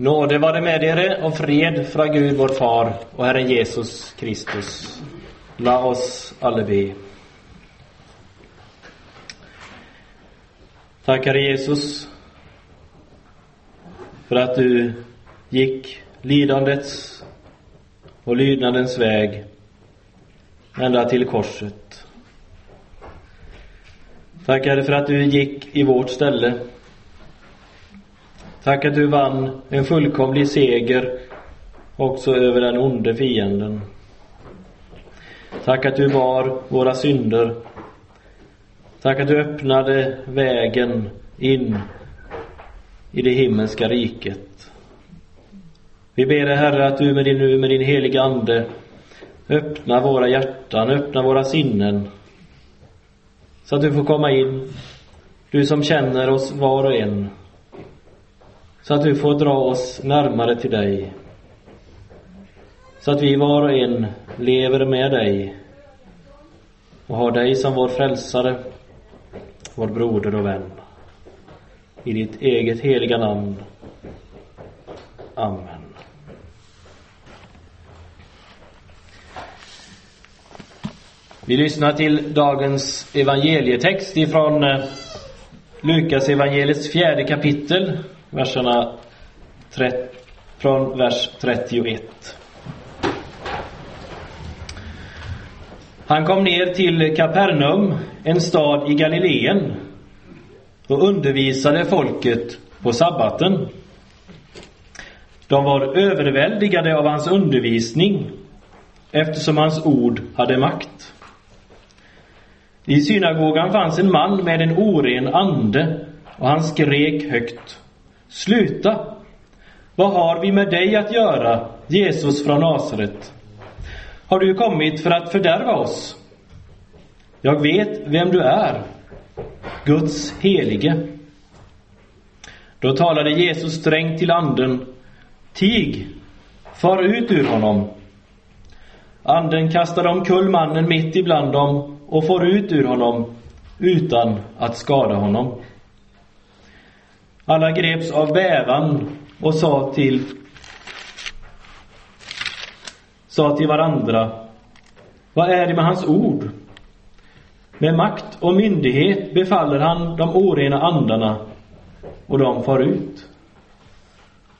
Nåde vare med er och fred från Gud vår far och Herren Jesus Kristus. La oss alla be. Tack Herre Jesus för att du gick lidandets och lydnadens väg ända till korset. Tack Herre för att du gick i vårt ställe Tack att du vann en fullkomlig seger också över den onde fienden. Tack att du bar våra synder. Tack att du öppnade vägen in i det himmelska riket. Vi ber dig Herre att du med din, med din heliga Ande öppnar våra hjärtan, öppnar våra sinnen så att du får komma in, du som känner oss var och en så att du får dra oss närmare till dig. Så att vi var och en lever med dig och har dig som vår frälsare, vår broder och vän. I ditt eget heliga namn. Amen. Vi lyssnar till dagens evangelietext ifrån eh, Lukas evangeliets fjärde kapitel verserna från vers 31. Han kom ner till Kapernaum, en stad i Galileen, och undervisade folket på sabbaten. De var överväldigade av hans undervisning eftersom hans ord hade makt. I synagogan fanns en man med en oren ande och han skrek högt. Sluta! Vad har vi med dig att göra, Jesus från Nasaret? Har du kommit för att fördärva oss? Jag vet vem du är, Guds helige. Då talade Jesus strängt till anden. Tig, far ut ur honom. Anden kastade omkull mannen mitt ibland dem och for ut ur honom utan att skada honom. Alla greps av bävan och sa till sa till varandra Vad är det med hans ord? Med makt och myndighet befaller han de orena andarna och de far ut.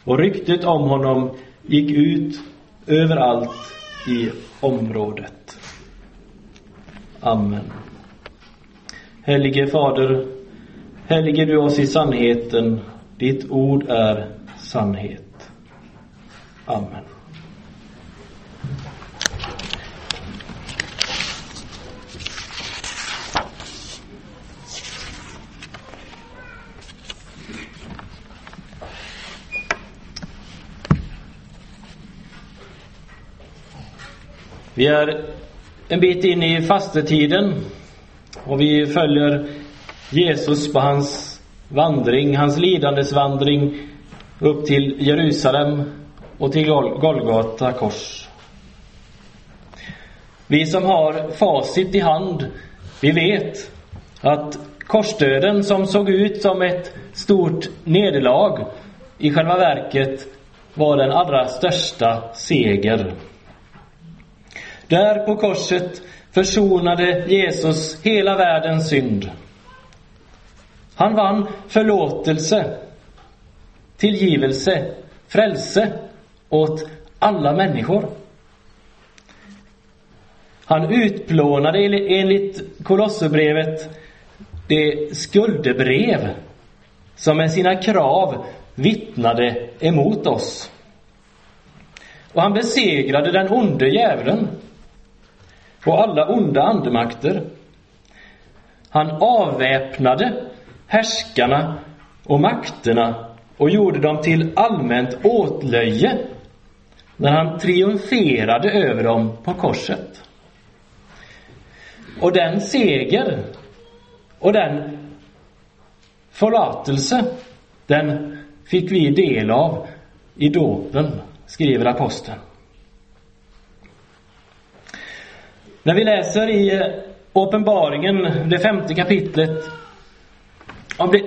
Och ryktet om honom gick ut överallt i området. Amen. Helige Fader, Helige du oss i sannheten, ditt ord är sannhet. Amen. Vi är en bit in i fastetiden och vi följer Jesus på hans vandring, hans lidandesvandring upp till Jerusalem och till Golgata kors. Vi som har facit i hand, vi vet att korsdöden som såg ut som ett stort nederlag i själva verket var den allra största seger. Där på korset försonade Jesus hela världens synd. Han vann förlåtelse, tillgivelse, frälse åt alla människor. Han utplånade enligt Kolosserbrevet det skuldebrev som med sina krav vittnade emot oss. Och han besegrade den onde djävulen och alla onda andemakter. Han avväpnade härskarna och makterna och gjorde dem till allmänt åtlöje när han triumferade över dem på korset. Och den seger och den förlatelse, den fick vi del av i dåpen, skriver aposteln. När vi läser i eh, Uppenbaringen, det femte kapitlet,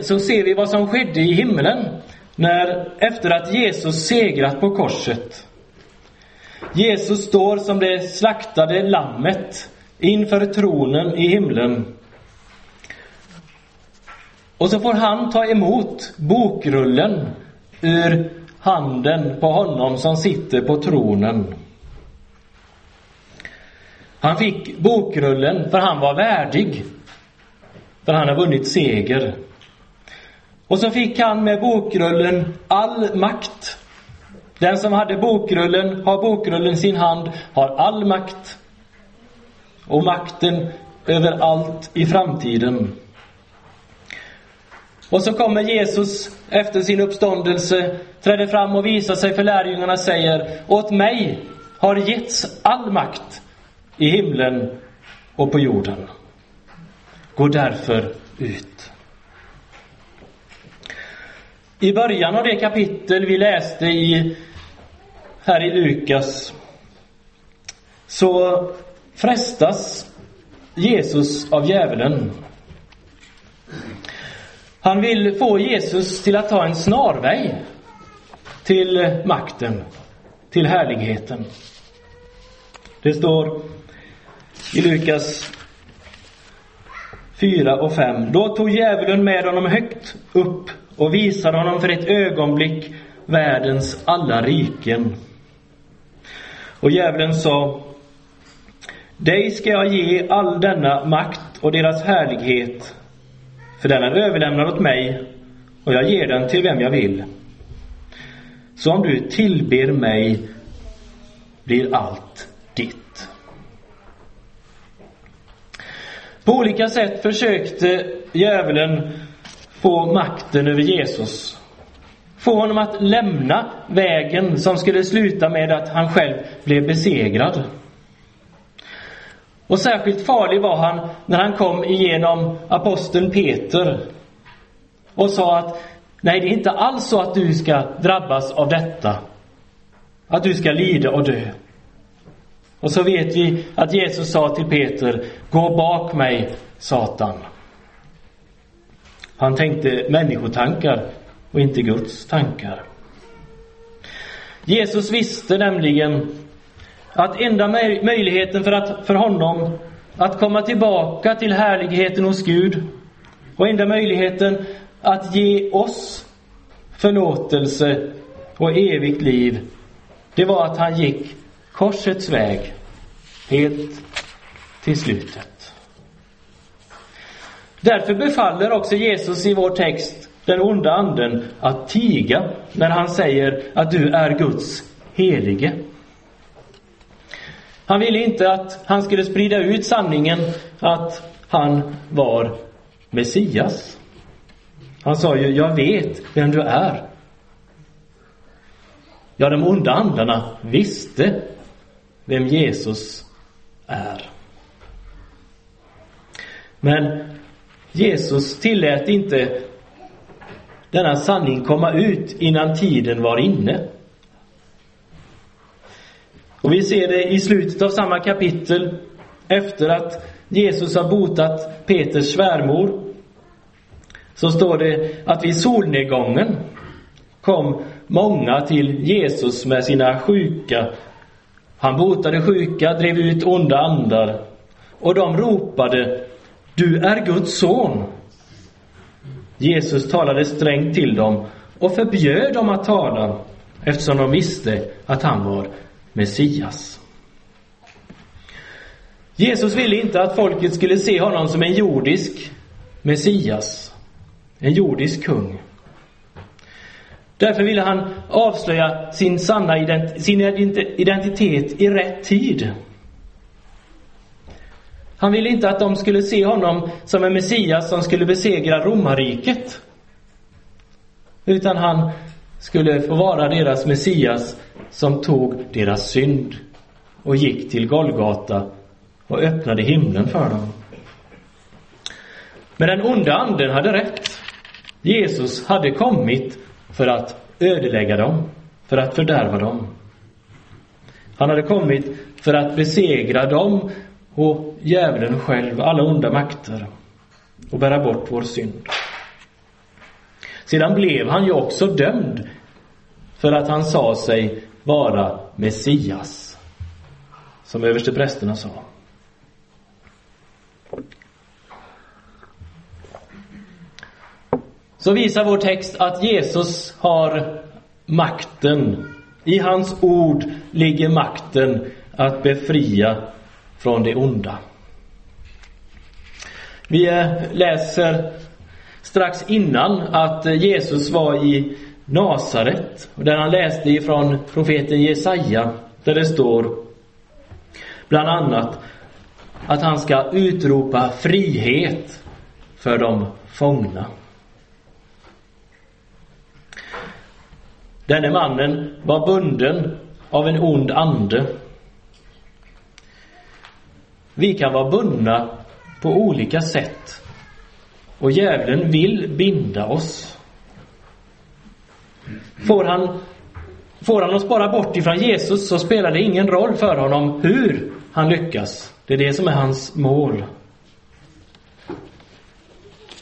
så ser vi vad som skedde i himlen när efter att Jesus segrat på korset Jesus står som det slaktade lammet inför tronen i himlen. Och så får han ta emot bokrullen ur handen på honom som sitter på tronen. Han fick bokrullen för han var värdig. För han har vunnit seger. Och så fick han med bokrullen all makt. Den som hade bokrullen, har bokrullen i sin hand, har all makt. Och makten över allt i framtiden. Och så kommer Jesus efter sin uppståndelse, träder fram och visar sig för lärjungarna och säger Åt mig har getts all makt i himlen och på jorden. Gå därför ut. I början av det kapitel vi läste i, här i Lukas så frestas Jesus av djävulen. Han vill få Jesus till att ta en snarväg till makten, till härligheten. Det står i Lukas 4 och 5. Då tog djävulen med honom högt upp och visade honom för ett ögonblick världens alla riken. Och djävulen sa Dig ska jag ge all denna makt och deras härlighet, för den är överlämnad åt mig och jag ger den till vem jag vill. Så om du tillber mig blir allt ditt. På olika sätt försökte djävulen få makten över Jesus. Få honom att lämna vägen som skulle sluta med att han själv blev besegrad. Och särskilt farlig var han när han kom igenom aposteln Peter och sa att nej, det är inte alls så att du ska drabbas av detta. Att du ska lida och dö. Och så vet vi att Jesus sa till Peter, gå bak mig, Satan. Han tänkte människotankar och inte Guds tankar. Jesus visste nämligen att enda möjligheten för, att, för honom att komma tillbaka till härligheten hos Gud och enda möjligheten att ge oss förlåtelse och evigt liv, det var att han gick korsets väg helt till slutet. Därför befaller också Jesus i vår text den onda anden att tiga när han säger att du är Guds helige. Han ville inte att han skulle sprida ut sanningen att han var Messias. Han sa ju, jag vet vem du är. Ja, de onda andarna visste vem Jesus är. Men Jesus tillät inte denna sanning komma ut innan tiden var inne. Och vi ser det i slutet av samma kapitel efter att Jesus har botat Peters svärmor. Så står det att vid solnedgången kom många till Jesus med sina sjuka. Han botade sjuka, drev ut onda andar och de ropade du är Guds son. Jesus talade strängt till dem och förbjöd dem att tala eftersom de visste att han var Messias. Jesus ville inte att folket skulle se honom som en jordisk Messias, en jordisk kung. Därför ville han avslöja sin sanna sin identitet i rätt tid. Han ville inte att de skulle se honom som en Messias som skulle besegra romarriket. Utan han skulle få vara deras Messias som tog deras synd och gick till Golgata och öppnade himlen för dem. Men den onda anden hade rätt. Jesus hade kommit för att ödelägga dem, för att fördärva dem. Han hade kommit för att besegra dem och djävulen själv, alla onda makter och bära bort vår synd. Sedan blev han ju också dömd för att han sa sig vara Messias, som översteprästerna sa. Så visar vår text att Jesus har makten. I hans ord ligger makten att befria från det onda. Vi eh, läser strax innan att eh, Jesus var i Nasaret, där han läste ifrån profeten Jesaja, där det står bland annat att han ska utropa frihet för de fångna. Denne mannen var bunden av en ond ande. Vi kan vara bundna på olika sätt och djävulen vill binda oss. Får han, får han oss bara bort ifrån Jesus så spelar det ingen roll för honom hur han lyckas. Det är det som är hans mål.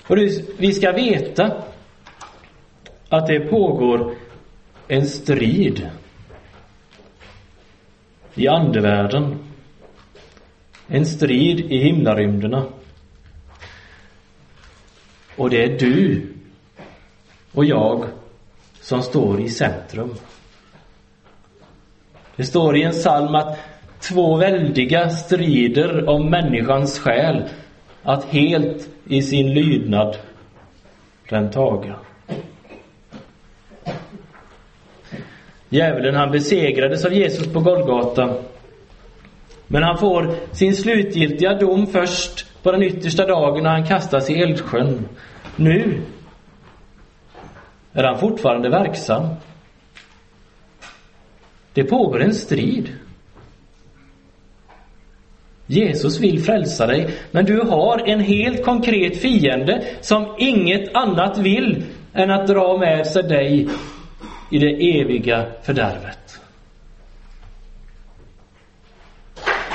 Och vi ska veta att det pågår en strid i andevärlden. En strid i himlarymderna. Och det är du och jag som står i centrum. Det står i en psalm att två väldiga strider om människans själ att helt i sin lydnad den taga. Djävulen han besegrades av Jesus på Golgata. Men han får sin slutgiltiga dom först på den yttersta dagen när han kastas i eldsjön. Nu är han fortfarande verksam. Det pågår en strid. Jesus vill frälsa dig, men du har en helt konkret fiende som inget annat vill än att dra med sig dig i det eviga fördärvet.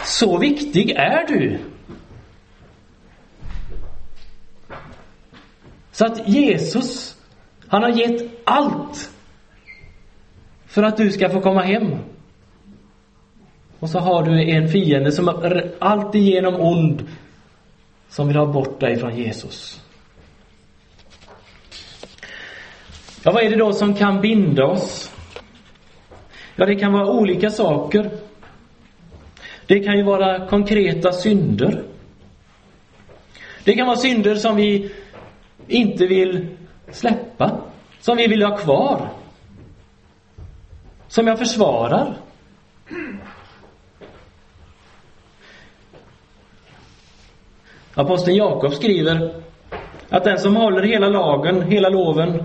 Så viktig är du. Så att Jesus, han har gett allt för att du ska få komma hem. Och så har du en fiende som är alltigenom ond som vill ha bort dig från Jesus. Ja, vad är det då som kan binda oss? Ja, det kan vara olika saker. Det kan ju vara konkreta synder. Det kan vara synder som vi inte vill släppa, som vi vill ha kvar. Som jag försvarar. Aposteln Jakob skriver att den som håller hela lagen, hela loven,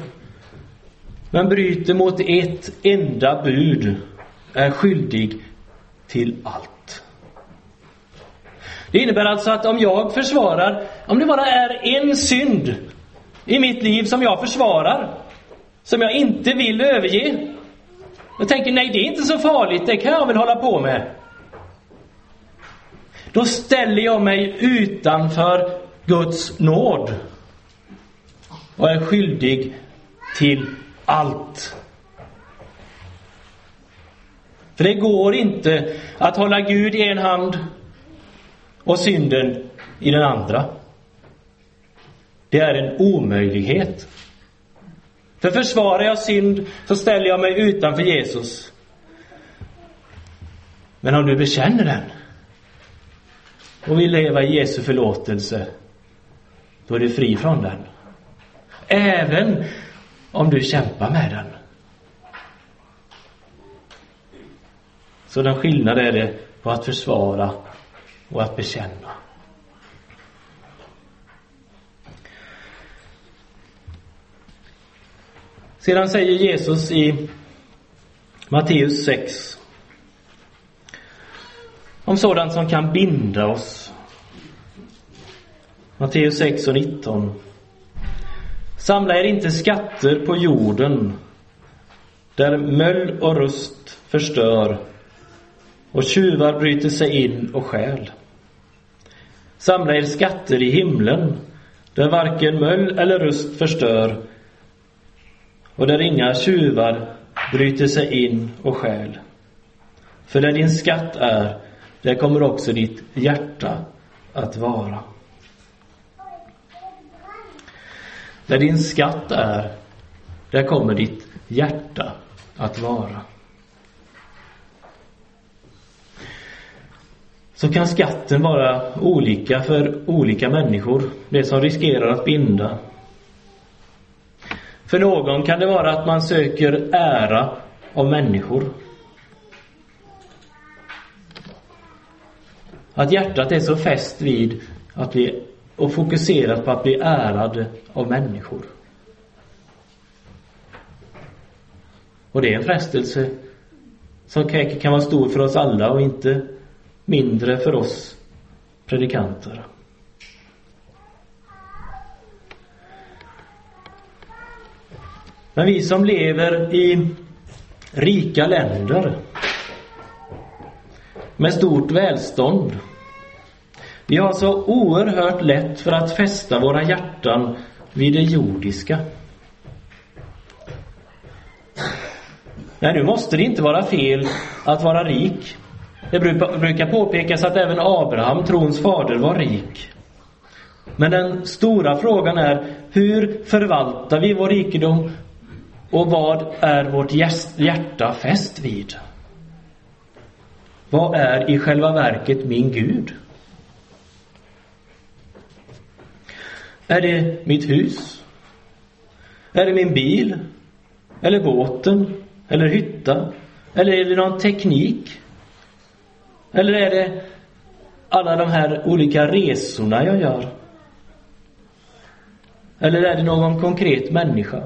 men bryter mot ett enda bud är skyldig till allt. Det innebär alltså att om jag försvarar, om det bara är en synd i mitt liv som jag försvarar, som jag inte vill överge. Jag tänker, nej det är inte så farligt, det kan jag väl hålla på med. Då ställer jag mig utanför Guds nåd och är skyldig till allt. För det går inte att hålla Gud i en hand och synden i den andra. Det är en omöjlighet. För försvarar jag synd så ställer jag mig utanför Jesus. Men om du bekänner den och vill leva i Jesu förlåtelse, då är du fri från den. Även om du kämpar med den. Sådan skillnad är det på att försvara och att bekänna. Sedan säger Jesus i Matteus 6 om sådant som kan binda oss. Matteus 6 och 19. Samla er inte skatter på jorden där möll och rust förstör och tjuvar bryter sig in och stjäl. Samla er skatter i himlen där varken möll eller rust förstör och där inga tjuvar bryter sig in och stjäl. För där din skatt är, där kommer också ditt hjärta att vara. Där din skatt är, där kommer ditt hjärta att vara. Så kan skatten vara olika för olika människor, det som riskerar att binda. För någon kan det vara att man söker ära av människor. Att hjärtat är så fäst vid att bli, och fokuserat på att bli ärad av människor. Och det är en frestelse som kan vara stor för oss alla och inte mindre för oss predikanter. Men vi som lever i rika länder med stort välstånd. Vi har så oerhört lätt för att fästa våra hjärtan vid det jordiska. Nej, nu måste det inte vara fel att vara rik. Det brukar påpekas att även Abraham, trons fader, var rik. Men den stora frågan är, hur förvaltar vi vår rikedom och vad är vårt hjärta fäst vid? Vad är i själva verket min Gud? Är det mitt hus? Är det min bil? Eller båten? Eller hytta? Eller är det någon teknik? Eller är det alla de här olika resorna jag gör? Eller är det någon konkret människa?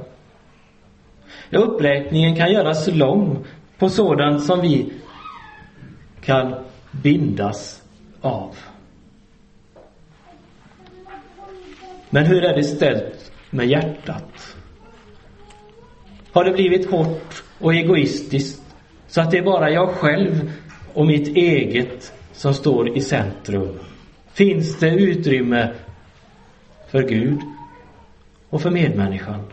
Ja, uppräkningen kan göras lång på sådant som vi kan bindas av. Men hur är det ställt med hjärtat? Har det blivit hårt och egoistiskt så att det är bara jag själv och mitt eget som står i centrum? Finns det utrymme för Gud och för medmänniskan?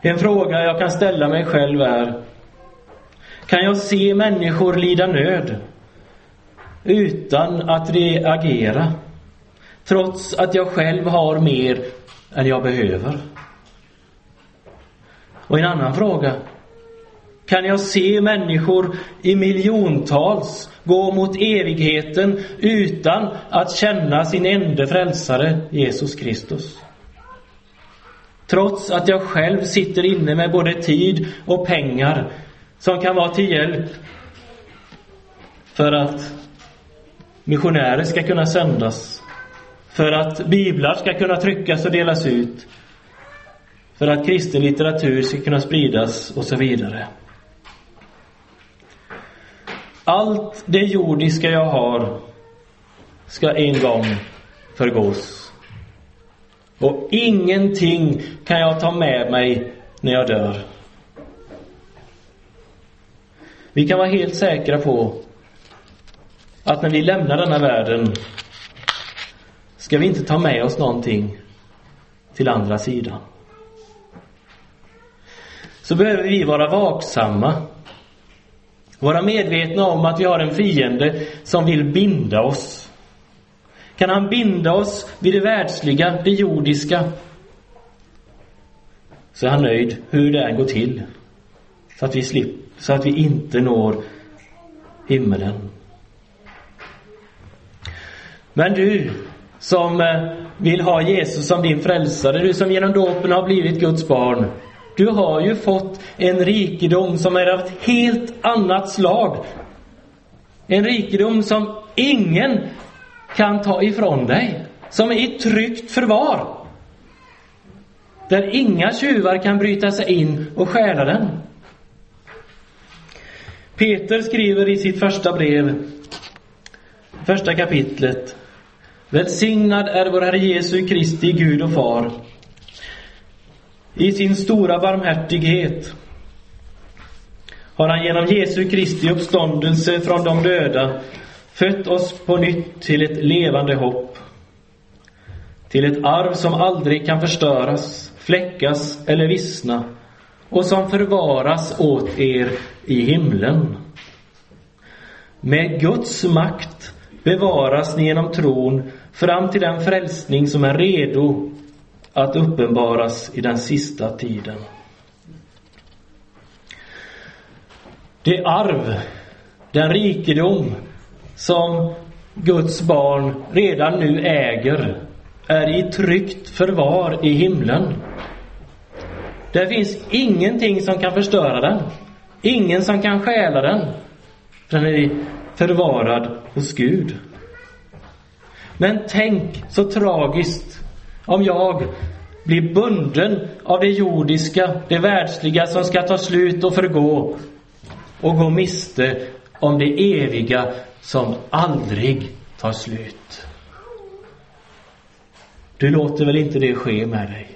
En fråga jag kan ställa mig själv är Kan jag se människor lida nöd utan att reagera trots att jag själv har mer än jag behöver? Och en annan fråga kan jag se människor i miljontals gå mot evigheten utan att känna sin enda frälsare, Jesus Kristus. Trots att jag själv sitter inne med både tid och pengar som kan vara till hjälp för att missionärer ska kunna sändas, för att biblar ska kunna tryckas och delas ut, för att kristen litteratur ska kunna spridas och så vidare. Allt det jordiska jag har ska en gång förgås. Och ingenting kan jag ta med mig när jag dör. Vi kan vara helt säkra på att när vi lämnar denna världen ska vi inte ta med oss någonting till andra sidan. Så behöver vi vara vaksamma vara medvetna om att vi har en fiende som vill binda oss. Kan han binda oss vid det världsliga, det jordiska, så är han nöjd hur det än går till. Så att vi slipper, så att vi inte når himmelen. Men du som eh, vill ha Jesus som din frälsare, du som genom dåpen har blivit Guds barn. Du har ju fått en rikedom som är av ett helt annat slag. En rikedom som ingen kan ta ifrån dig. Som är i tryggt förvar. Där inga tjuvar kan bryta sig in och stjäla den. Peter skriver i sitt första brev, första kapitlet. Välsignad är vår Herre Jesu Kristi Gud och Far i sin stora barmhärtighet har han genom Jesu Kristi uppståndelse från de döda fött oss på nytt till ett levande hopp, till ett arv som aldrig kan förstöras fläckas eller vissna och som förvaras åt er i himlen. Med Guds makt bevaras ni genom tron fram till den frälsning som är redo att uppenbaras i den sista tiden. Det arv, den rikedom som Guds barn redan nu äger är i tryggt förvar i himlen. Det finns ingenting som kan förstöra den. Ingen som kan stjäla den. Den är förvarad hos Gud. Men tänk så tragiskt om jag blir bunden av det jordiska, det världsliga som ska ta slut och förgå och gå miste om det eviga som aldrig tar slut. Du låter väl inte det ske med dig?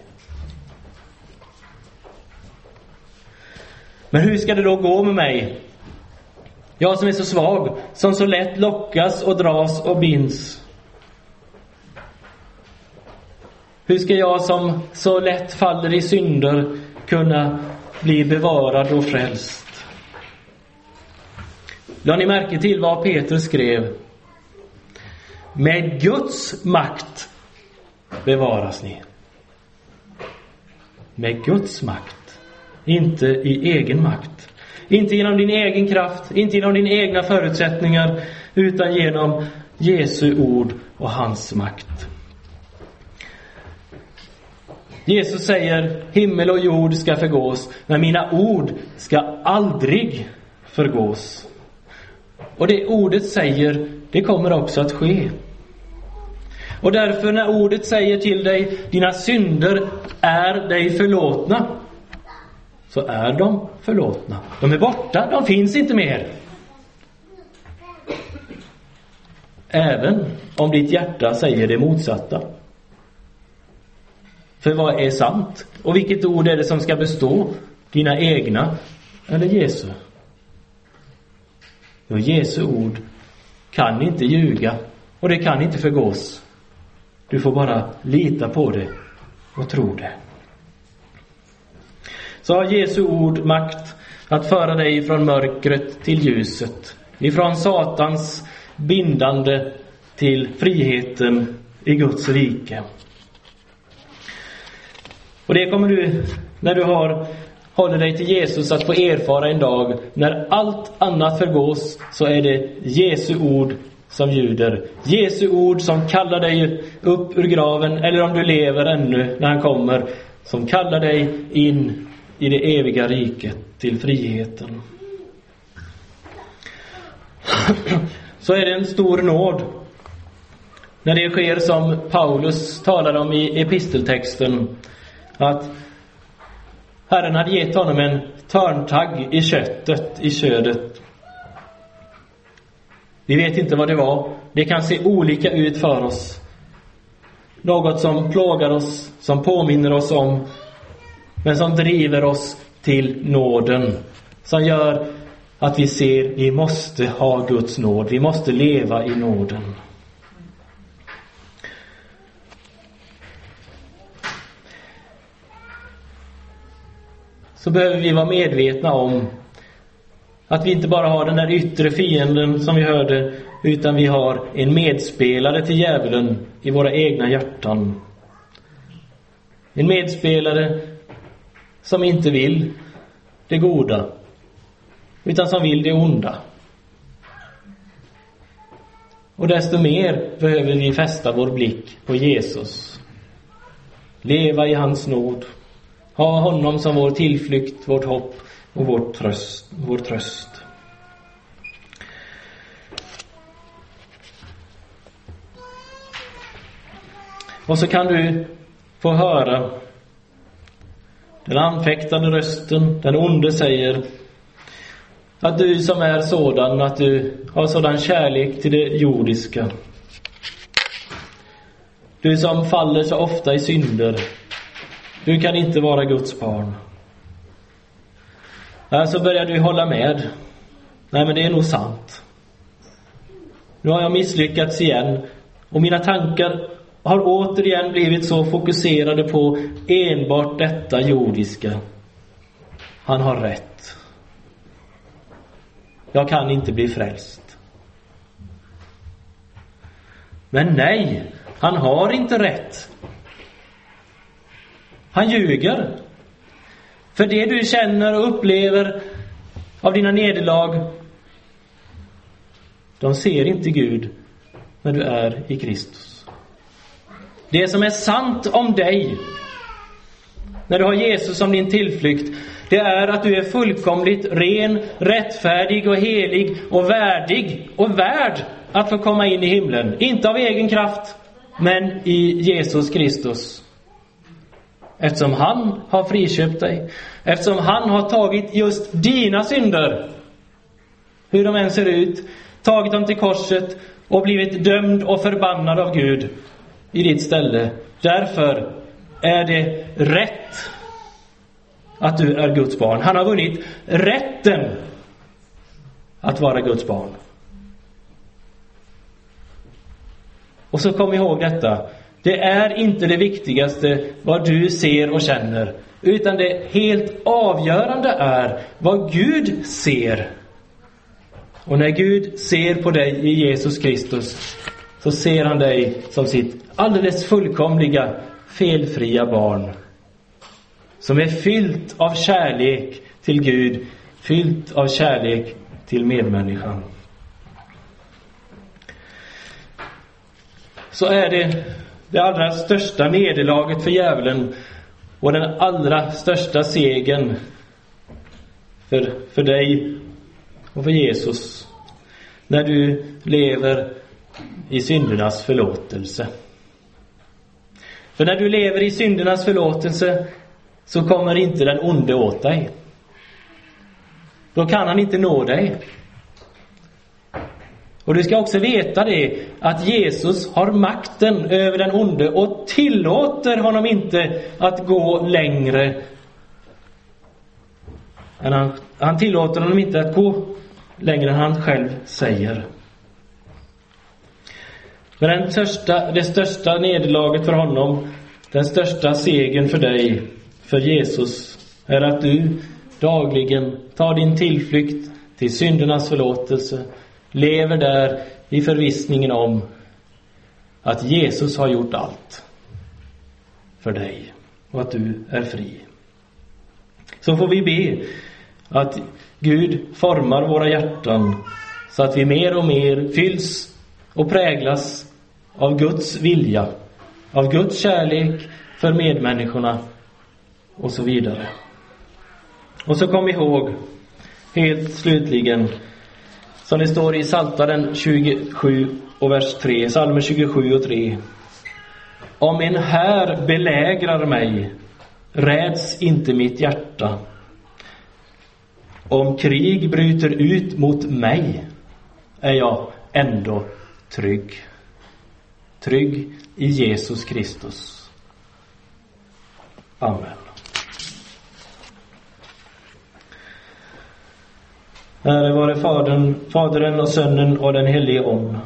Men hur ska det då gå med mig? Jag som är så svag, som så lätt lockas och dras och binds. Hur ska jag som så lätt faller i synder kunna bli bevarad och frälst? Lade ni märke till vad Petrus skrev? Med Guds makt bevaras ni. Med Guds makt, inte i egen makt. Inte genom din egen kraft, inte genom dina egna förutsättningar, utan genom Jesu ord och hans makt. Jesus säger, himmel och jord ska förgås, men mina ord ska aldrig förgås. Och det ordet säger, det kommer också att ske. Och därför när ordet säger till dig, dina synder är dig förlåtna, så är de förlåtna. De är borta, de finns inte mer. Även om ditt hjärta säger det motsatta. För vad är sant? Och vilket ord är det som ska bestå? Dina egna eller Jesu? Jo, Jesu ord kan inte ljuga och det kan inte förgås. Du får bara lita på det och tro det. Så har Jesu ord makt att föra dig från mörkret till ljuset, ifrån Satans bindande till friheten i Guds rike. Och det kommer du, när du har, håller dig till Jesus, att få erfara en dag. När allt annat förgås, så är det Jesu ord som ljuder. Jesu ord som kallar dig upp ur graven, eller om du lever ännu när han kommer, som kallar dig in i det eviga riket, till friheten. Så är det en stor nåd när det sker som Paulus talar om i episteltexten, att Herren hade gett honom en törntagg i köttet, i ködet. Vi vet inte vad det var. Det kan se olika ut för oss. Något som plågar oss, som påminner oss om, men som driver oss till nåden. Som gör att vi ser, vi måste ha Guds nåd, vi måste leva i nåden. Så behöver vi vara medvetna om att vi inte bara har den där yttre fienden som vi hörde, utan vi har en medspelare till djävulen i våra egna hjärtan. En medspelare som inte vill det goda, utan som vill det onda. Och desto mer behöver vi fästa vår blick på Jesus. Leva i hans nåd. Ha honom som vår tillflykt, vårt hopp och vår tröst. Vår tröst. Och så kan du få höra den anfäktande rösten, den onde säger att du som är sådan, att du har sådan kärlek till det jordiska. Du som faller så ofta i synder, du kan inte vara Guds barn. Ja, så började vi hålla med. Nej, men det är nog sant. Nu har jag misslyckats igen och mina tankar har återigen blivit så fokuserade på enbart detta jordiska. Han har rätt. Jag kan inte bli frälst. Men nej, han har inte rätt. Han ljuger. För det du känner och upplever av dina nederlag, de ser inte Gud när du är i Kristus. Det som är sant om dig, när du har Jesus som din tillflykt, det är att du är fullkomligt ren, rättfärdig och helig och värdig och värd att få komma in i himlen. Inte av egen kraft, men i Jesus Kristus. Eftersom han har friköpt dig. Eftersom han har tagit just dina synder, hur de än ser ut, tagit dem till korset och blivit dömd och förbannad av Gud i ditt ställe. Därför är det rätt att du är Guds barn. Han har vunnit rätten att vara Guds barn. Och så kom ihåg detta. Det är inte det viktigaste vad du ser och känner, utan det helt avgörande är vad Gud ser. Och när Gud ser på dig i Jesus Kristus, så ser han dig som sitt alldeles fullkomliga, felfria barn. Som är fyllt av kärlek till Gud, fyllt av kärlek till medmänniskan. Så är det det allra största nederlaget för djävulen och den allra största segern för, för dig och för Jesus när du lever i syndernas förlåtelse. För när du lever i syndernas förlåtelse så kommer inte den onde åt dig. Då kan han inte nå dig. Och du ska också veta det, att Jesus har makten över den onde och tillåter honom inte att gå längre. Än han, han tillåter honom inte att gå längre än han själv säger. Men den största, det största nederlaget för honom, den största segern för dig, för Jesus, är att du dagligen tar din tillflykt till syndernas förlåtelse lever där i förvissningen om att Jesus har gjort allt för dig och att du är fri. Så får vi be att Gud formar våra hjärtan så att vi mer och mer fylls och präglas av Guds vilja, av Guds kärlek för medmänniskorna och så vidare. Och så kom ihåg, helt slutligen, som det står i Psaltaren 27 och vers 3, Psalmen 27 och 3. Om en här belägrar mig, räds inte mitt hjärta. Om krig bryter ut mot mig, är jag ändå trygg. Trygg i Jesus Kristus. Amen. Ära vare Fadern, Fadern och Sonen och den helige Ande,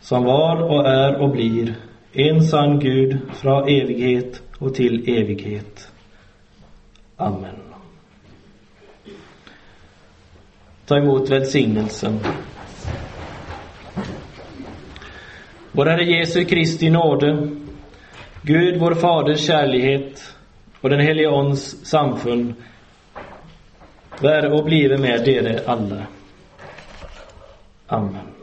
som var och är och blir en sann Gud från evighet och till evighet. Amen. Ta emot välsignelsen. Vår Herre Jesu Kristi nåde, Gud vår Faders kärlighet och den helige Ons samfund Vær og blive med dere alle. Amen.